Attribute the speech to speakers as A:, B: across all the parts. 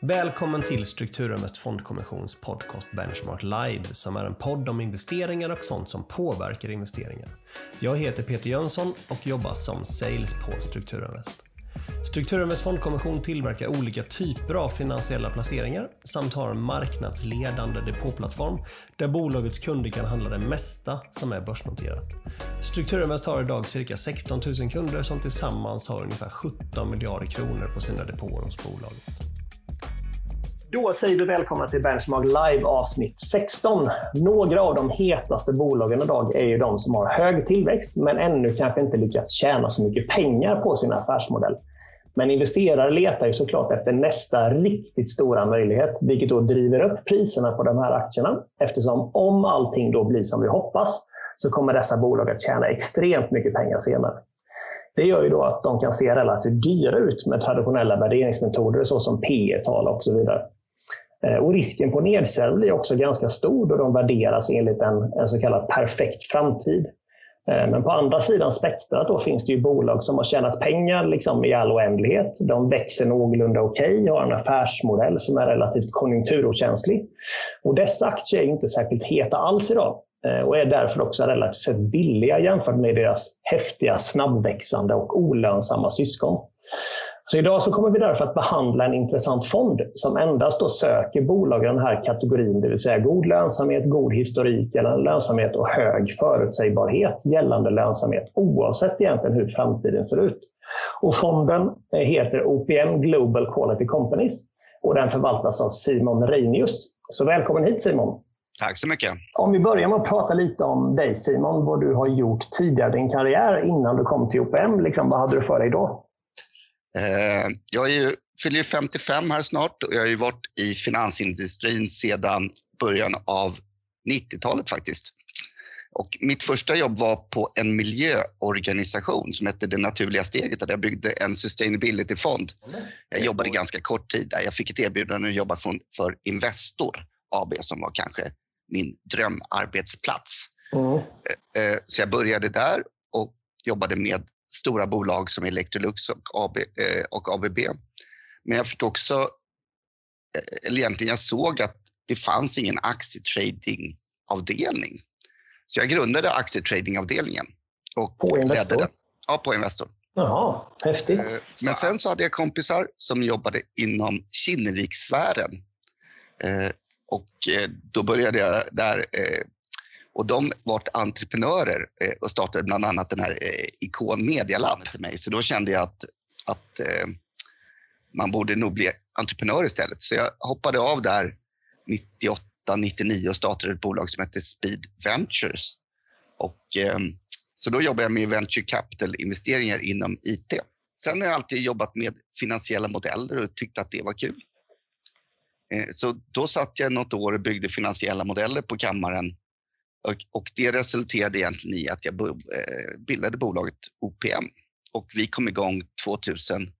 A: Välkommen till Strukturinvest Fondkommissions podcast Benchmark Live som är en podd om investeringar och sånt som påverkar investeringar. Jag heter Peter Jönsson och jobbar som sales på Strukturinvest. Strukturinvest Fondkommission tillverkar olika typer av finansiella placeringar samt har en marknadsledande depåplattform där bolagets kunder kan handla det mesta som är börsnoterat. Strukturinvest har idag cirka 16 000 kunder som tillsammans har ungefär 17 miljarder kronor på sina depåer hos bolaget.
B: Då säger vi välkomna till Benchmark Live avsnitt 16. Några av de hetaste bolagen idag är ju de som har hög tillväxt men ännu kanske inte lyckats tjäna så mycket pengar på sin affärsmodell. Men investerare letar ju såklart efter nästa riktigt stora möjlighet, vilket då driver upp priserna på de här aktierna. Eftersom om allting då blir som vi hoppas så kommer dessa bolag att tjäna extremt mycket pengar senare. Det gör ju då att de kan se relativt dyra ut med traditionella värderingsmetoder såsom P tal och så vidare. Eh, och risken på nedsälj blir också ganska stor då de värderas enligt en, en så kallad perfekt framtid. Eh, men på andra sidan spektrat då finns det ju bolag som har tjänat pengar liksom i all oändlighet. De växer någorlunda okej, okay, har en affärsmodell som är relativt konjunkturokänslig. Och dessa aktier är inte särskilt heta alls idag eh, och är därför också relativt sett billiga jämfört med deras häftiga, snabbväxande och olönsamma syskon. Så idag så kommer vi därför att behandla en intressant fond som endast då söker bolag i den här kategorin, det vill säga god lönsamhet, god historik eller lönsamhet och hög förutsägbarhet gällande lönsamhet oavsett egentligen hur framtiden ser ut. Och fonden heter OPM Global Quality Companies och den förvaltas av Simon Reinius. Så välkommen hit Simon!
C: Tack så mycket.
B: Om vi börjar med att prata lite om dig Simon, vad du har gjort tidigare i din karriär innan du kom till OPM. Liksom, vad hade du för dig då?
C: Eh, jag är ju, fyller ju 55 här snart och jag har ju varit i finansindustrin sedan början av 90-talet faktiskt. Och mitt första jobb var på en miljöorganisation som hette Det naturliga steget där jag byggde en sustainability-fond. Jag jobbade ganska kort tid där. Jag fick ett erbjudande att jobba för Investor AB som var kanske min drömarbetsplats. Mm. Så jag började där och jobbade med stora bolag som Electrolux och, AB, eh, och ABB. Men jag fick också, eh, eller egentligen jag såg att det fanns ingen aktietradingavdelning. Så jag grundade aktietradingavdelningen. Och
B: på Investor? Den.
C: Ja, på Investor.
B: Jaha, häftigt. Eh,
C: men sen så hade jag kompisar som jobbade inom Kinnevikssfären. Och då började jag där och de vart entreprenörer eh, och startade bland annat den här eh, Ikon Medialab till mig. Så då kände jag att, att eh, man borde nog bli entreprenör istället. Så jag hoppade av där 98, 99 och startade ett bolag som hette Speed Ventures. Och, eh, så då jobbade jag med venture capital-investeringar inom IT. Sen har jag alltid jobbat med finansiella modeller och tyckte att det var kul. Eh, så då satt jag något år och byggde finansiella modeller på kammaren och, det resulterade egentligen i att jag eh, bildade bolaget OPM och vi kom igång 2004.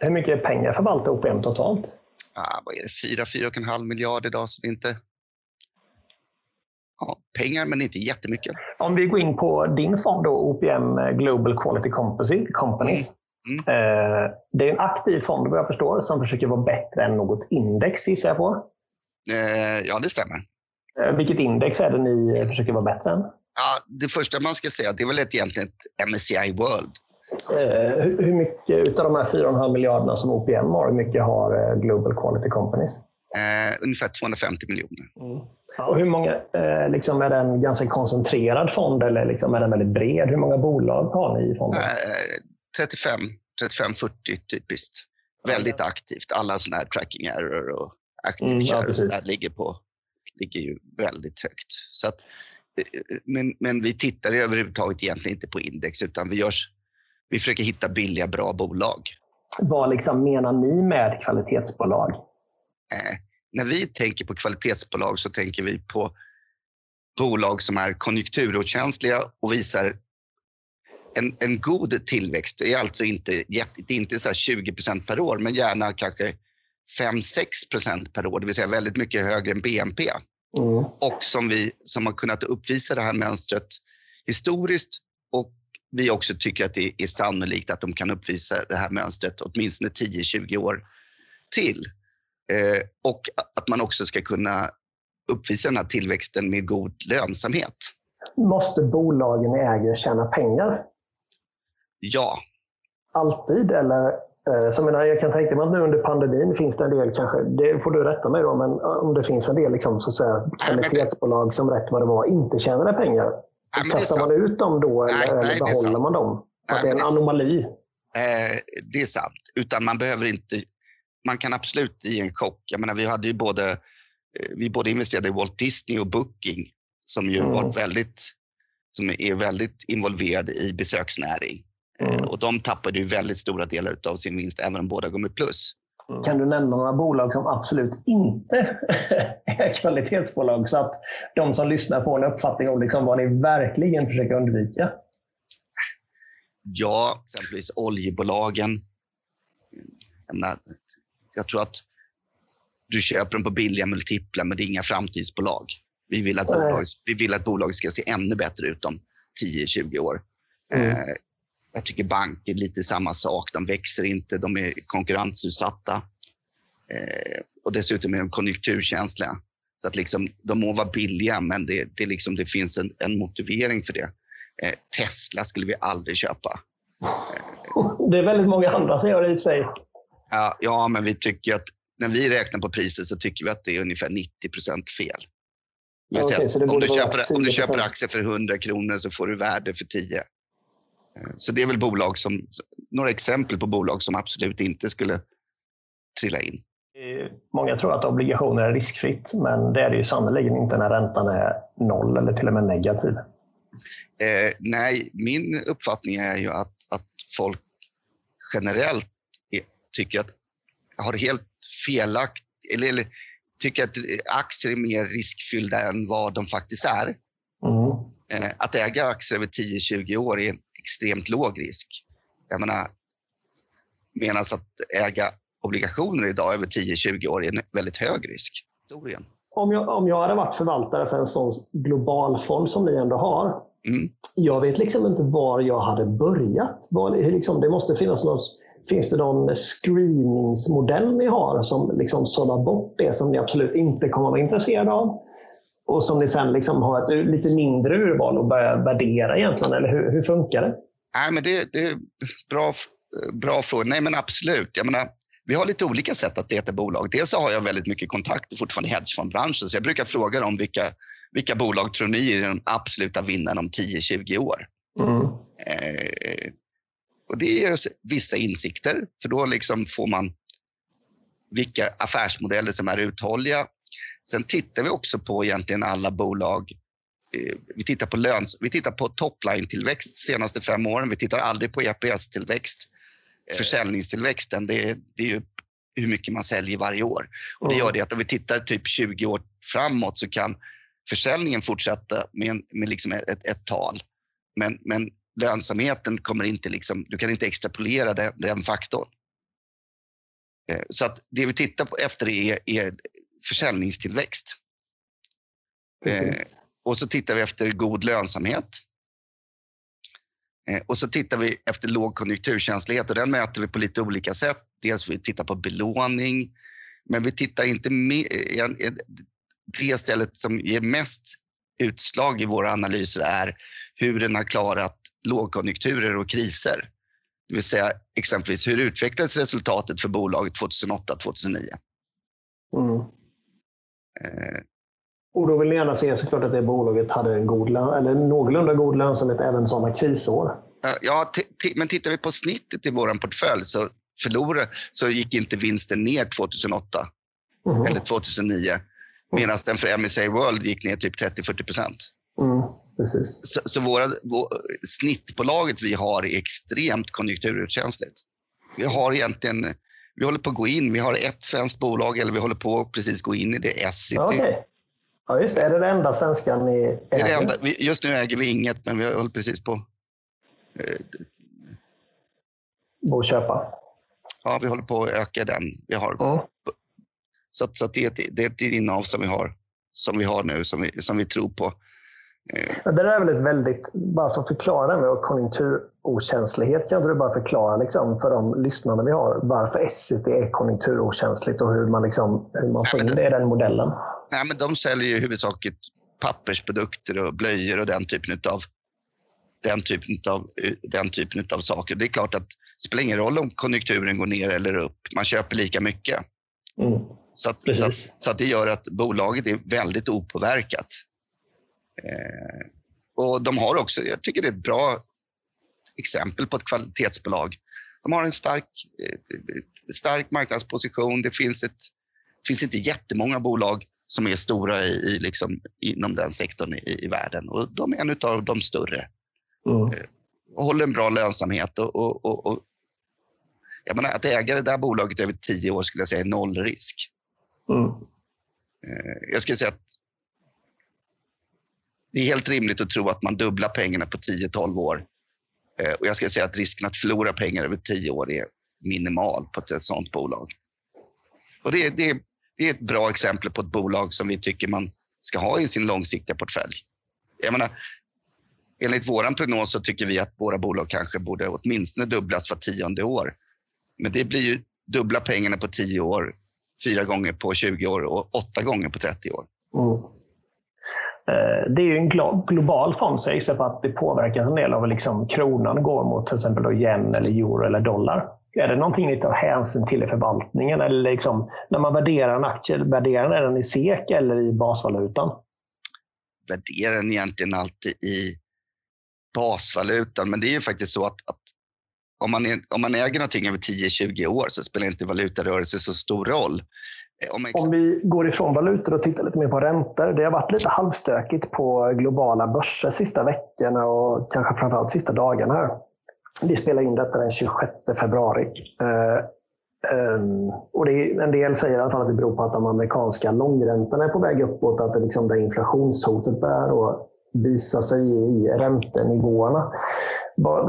B: Hur mycket pengar förvaltar OPM totalt?
C: Ah, vad är det, 4-4,5 miljarder idag. Så det är inte ja, pengar, men inte jättemycket.
B: Om vi går in på din fond, då, OPM Global Quality Companies. Mm. Mm. Eh, det är en aktiv fond vad jag förstår som försöker vara bättre än något index gissar jag på.
C: Eh, ja, det stämmer.
B: Eh, vilket index är det ni försöker vara bättre än?
C: Ja, det första man ska säga det är väl ett, egentligen ett MSCI World.
B: Eh, hur mycket av de här 4,5 miljarderna som OPM har, hur mycket har eh, Global Quality Companies?
C: Eh, ungefär 250 miljoner.
B: Mm. Och hur många, eh, liksom är det en ganska koncentrerad fond eller liksom är den väldigt bred? Hur många bolag har ni i fonden?
C: Eh, 35, 35-40 typiskt. Väldigt aktivt. Alla sådana här tracking error och active mm, shares ja, ligger på ligger ju väldigt högt. Så att, eh, men, men vi tittar överhuvudtaget egentligen inte på index utan vi, görs, vi försöker hitta billiga, bra bolag.
B: Vad liksom menar ni med kvalitetsbolag?
C: Eh, när vi tänker på kvalitetsbolag så tänker vi på bolag som är konjunkturokänsliga och visar en, en god tillväxt. Det är alltså inte, det är inte så 20% per år, men gärna kanske 5-6% per år, det vill säga väldigt mycket högre än BNP. Mm. Och som, vi, som har kunnat uppvisa det här mönstret historiskt och vi också tycker att det är sannolikt att de kan uppvisa det här mönstret åtminstone 10-20 år till. Eh, och att man också ska kunna uppvisa den här tillväxten med god lönsamhet.
B: Måste bolagen ni äger tjäna pengar?
C: Ja.
B: Alltid eller? Eh, så jag, menar, jag kan tänka mig att nu under pandemin finns det en del, kanske, det får du rätta mig då, men om det finns en del liksom, så att säga, kvalitetsbolag som rätt vad det var inte tjänade pengar. Nej, Kastar man ut dem då eller, nej, eller behåller man dem? För det är en anomali.
C: Eh, det är sant. Utan man behöver inte... Man kan absolut i en chock. Jag menar, vi hade ju både... Eh, vi både investerade i Walt Disney och Booking som ju mm. varit väldigt, som är väldigt involverade i besöksnäring. Eh, mm. Och de tappade ju väldigt stora delar av sin vinst även om båda går med plus.
B: Mm. Kan du nämna några bolag som absolut inte är kvalitetsbolag så att de som lyssnar får en uppfattning om liksom vad ni verkligen försöker undvika?
C: Ja, exempelvis oljebolagen. Jag, tror att du köper dem på billiga multiplar, men det är inga framtidsbolag. Vi vill att, bolag, vi vill att bolag ska se ännu bättre ut om 10-20 år. Mm. Eh, jag tycker banker är lite samma sak. De växer inte, de är konkurrensutsatta. Eh, och dessutom är de konjunkturkänsliga. Så att liksom, de må vara billiga, men det, det, liksom, det finns en, en motivering för det. Eh, Tesla skulle vi aldrig köpa.
B: Det är väldigt många andra som gör det i sig.
C: Ja, ja, men vi tycker att när vi räknar på priset så tycker vi att det är ungefär 90% fel. Ja, okay, om, du köper, om du köper aktier för 100 kronor så får du värde för 10. Eh, så det är väl bolag som, några exempel på bolag som absolut inte skulle trilla in.
B: Många tror att obligationer är riskfritt, men det är det ju sannerligen inte när räntan är noll eller till och med negativ.
C: Eh, nej, min uppfattning är ju att, att folk generellt är, tycker att har helt felaktigt eller, eller tycker att aktier är mer riskfyllda än vad de faktiskt är. Mm. Eh, att äga aktier över 10-20 år är en extremt låg risk. Jag menar, medan att äga obligationer idag över 10-20 år är en väldigt hög risk.
B: Om jag, om jag hade varit förvaltare för en sån global fond som ni ändå har. Mm. Jag vet liksom inte var jag hade börjat. Var, liksom, det måste finnas något Finns det någon screeningsmodell ni har som liksom sållar bort det som ni absolut inte kommer att vara intresserade av? Och som ni sen liksom har ett lite mindre urval och börjar värdera egentligen? Eller hur, hur funkar det?
C: Nej, men det, det är bra, bra fråga. Nej, men absolut. Jag menar, vi har lite olika sätt att leta bolag. Dels så har jag väldigt mycket kontakter fortfarande i hedgefondbranschen, så jag brukar fråga dem vilka, vilka bolag tror ni är de absoluta vinnarna om 10-20 år? Mm. Eh, och det ger vissa insikter, för då liksom får man vilka affärsmodeller som är uthålliga. Sen tittar vi också på egentligen alla bolag. Eh, vi tittar på, löns vi tittar på topline-tillväxt de senaste fem åren. Vi tittar aldrig på EPS-tillväxt. Eh. Försäljningstillväxten, det är, det är ju hur mycket man säljer varje år. Och det gör det att om vi tittar typ 20 år framåt så kan försäljningen fortsätta med, en, med liksom ett, ett tal. Men, men lönsamheten kommer inte liksom, du kan inte extrapolera den, den faktorn. Eh, så att det vi tittar på efter är, är försäljningstillväxt. Eh, och så tittar vi efter god lönsamhet. Eh, och så tittar vi efter låg konjunkturkänslighet och den mäter vi på lite olika sätt. Dels vi tittar på belåning, men vi tittar inte med, det stället som ger mest utslag i våra analyser är hur den har klarat lågkonjunkturer och kriser. Det vill säga exempelvis hur utvecklades resultatet för bolaget 2008-2009? Mm.
B: Eh. Och då vill ni gärna se såklart att det bolaget hade en god, eller någorlunda god lönsamhet även sådana krisår.
C: Ja, men tittar vi på snittet i vår portfölj så, förlorade, så gick inte vinsten ner 2008 mm. eller 2009 medan den för MSA World gick ner typ 30-40 procent. Mm. Så, så våra, vår, snittbolaget vi har är extremt konjunkturkänsligt. Vi har egentligen, vi håller på att gå in, vi har ett svenskt bolag, eller vi håller på att precis gå in i det, Essity.
B: Okay. Ja, just det. Är det det enda svenska ni äger? Det är det enda,
C: just nu äger vi inget, men vi håller precis på eh,
B: köpa?
C: Ja, vi håller på att öka den. Vi har, mm. Så, så det, är ett, det är ett innehav som vi har, som vi har nu, som vi, som vi tror på.
B: Det där är väl ett väldigt, bara för att förklara det med konjunktur konjunkturokänslighet. Kan inte du bara förklara liksom, för de lyssnarna vi har varför SCT är konjunkturokänsligt och hur man, liksom, hur man får in det i den modellen?
C: Nej, men de säljer ju huvudsakligt pappersprodukter och blöjor och den typen av den typen av, den typen av saker. Det är klart att det spelar ingen roll om konjunkturen går ner eller upp. Man köper lika mycket. Mm. Så, att, så, att, så, att, det gör att bolaget är väldigt opåverkat. Eh, och de har också, jag tycker det är ett bra exempel på ett kvalitetsbolag. De har en stark, eh, stark marknadsposition. Det finns, ett, finns inte jättemånga bolag som är stora i, i liksom, inom den sektorn i, i världen och de är en av de större. Mm. Eh, och håller en bra lönsamhet. Och, och, och, och, jag menar, att äga det där bolaget över tio år skulle jag säga är nollrisk. Mm. Eh, jag skulle säga att det är helt rimligt att tro att man dubblar pengarna på 10-12 år. Eh, och jag skulle säga att risken att förlora pengar över tio år är minimal på ett sådant bolag. Och det, det, det är ett bra exempel på ett bolag som vi tycker man ska ha i sin långsiktiga portfölj. Jag menar, enligt vår prognos så tycker vi att våra bolag kanske borde åtminstone dubblas var tionde år. Men det blir ju dubbla pengarna på tio år, fyra gånger på 20 år och åtta gånger på 30 år. Mm.
B: Eh, det är ju en global fond så jag gissar på att det påverkas en del av att liksom kronan går mot till exempel då yen, eller euro eller dollar. Är det någonting ni tar hänsyn till i förvaltningen? Eller liksom, när man värderar en aktie, värderar den i SEK eller i basvalutan?
C: Värderar den egentligen alltid i basvalutan, men det är ju faktiskt så att, att om, man är, om man äger någonting över 10-20 år så spelar inte valutarörelse så stor roll.
B: Eh, om, om vi går ifrån valutor och tittar lite mer på räntor. Det har varit lite halvstökigt på globala börser sista veckorna och kanske framförallt sista dagarna. Här. Vi spelar in detta den 26 februari. Um, och det en del säger i alla fall att det beror på att de amerikanska långräntorna är på väg uppåt. Att det liksom där inflationshotet börjar visa sig i räntenivåerna.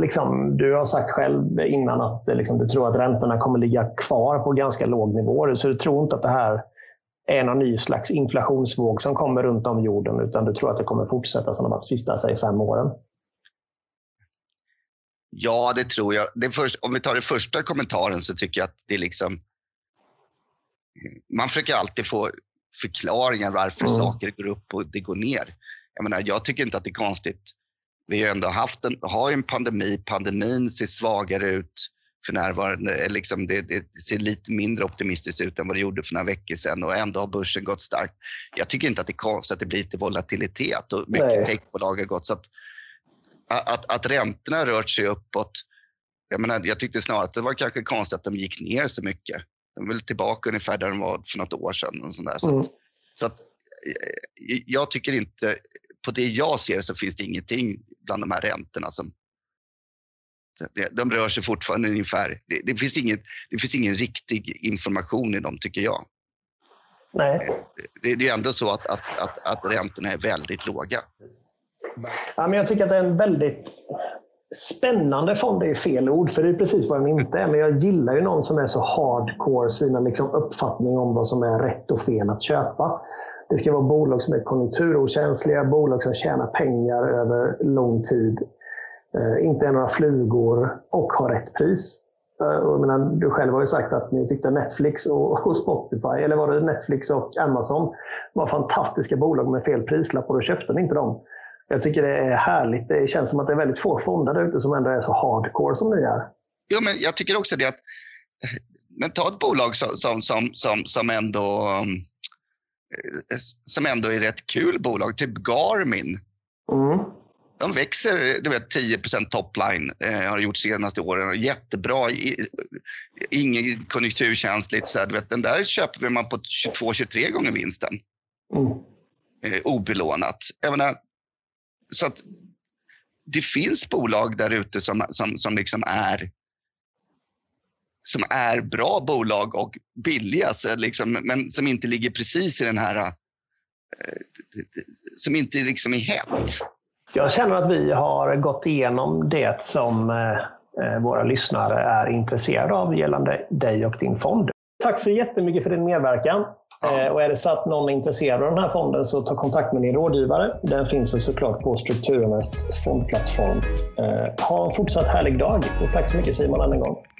B: Liksom, du har sagt själv innan att liksom, du tror att räntorna kommer ligga kvar på ganska låg nivå. Så du tror inte att det här är någon ny slags inflationsvåg som kommer runt om jorden, utan du tror att det kommer fortsätta som de varit sista säg, fem åren?
C: Ja, det tror jag. Det först, om vi tar den första kommentaren så tycker jag att det är liksom... Man försöker alltid få förklaringar varför mm. saker går upp och det går ner. Jag, menar, jag tycker inte att det är konstigt vi har ändå haft en, har en pandemi. Pandemin ser svagare ut för närvarande. Liksom det, det, ser lite mindre optimistiskt ut än vad det gjorde för några veckor sedan och ändå har börsen gått starkt. Jag tycker inte att det är konstigt att det blir lite volatilitet och mycket techbolag har gått. Så att, att, att räntorna rört sig uppåt. Jag, menar, jag tyckte snarare att det var kanske konstigt att de gick ner så mycket. De är väl tillbaka ungefär där de var för något år sedan. Och sånt Så, mm. att, så att, eh, jag tycker inte, på det jag ser så finns det ingenting bland de här räntorna som de rör sig fortfarande ungefär. Det, det, finns inget, det finns ingen riktig information i dem, tycker jag.
B: Nej.
C: Det, det är ändå så att, att, att, att räntorna är väldigt låga.
B: Ja, men jag tycker att det är en väldigt spännande fond, är fel ord, för det är precis vad den inte är. Men jag gillar ju någon som är så hardcore sina liksom uppfattning om vad som är rätt och fel att köpa. Det ska vara bolag som är konjunkturokänsliga, bolag som tjänar pengar över lång tid, eh, inte är några flugor och har rätt pris. Eh, jag menar, du själv har ju sagt att ni tyckte Netflix och, Spotify, eller var det Netflix och Amazon, var fantastiska bolag med fel prislapp och då köpte ni inte dem. Jag tycker det är härligt. Det känns som att det är väldigt få fonder där ute som ändå är så hardcore som ni är.
C: Jo, men jag tycker också det att men ta ett bolag som, som, som, som ändå um, som ändå är rätt kul bolag, typ Garmin. Mm. De växer du vet, 10% topline, eh, har gjort senaste åren. Jättebra, inget konjunkturkänsligt. Så här, du vet, den där köper man på 22-23 gånger vinsten. Mm. Eh, obelånat. Jag menar, så att det finns bolag där ute som, som, som liksom är som är bra bolag och billiga, liksom, men som inte ligger precis i den här... Eh, som inte liksom är hett.
B: Jag känner att vi har gått igenom det som eh, eh, våra lyssnare är intresserade av gällande dig och din fond.
D: tack så jättemycket för din medverkan. Ja. Och är det så att någon är intresserad av den här fonden så ta kontakt med din rådgivare. Den finns såklart på Strukturinvests fondplattform. Ha en fortsatt härlig dag och tack så mycket Simon än en gång.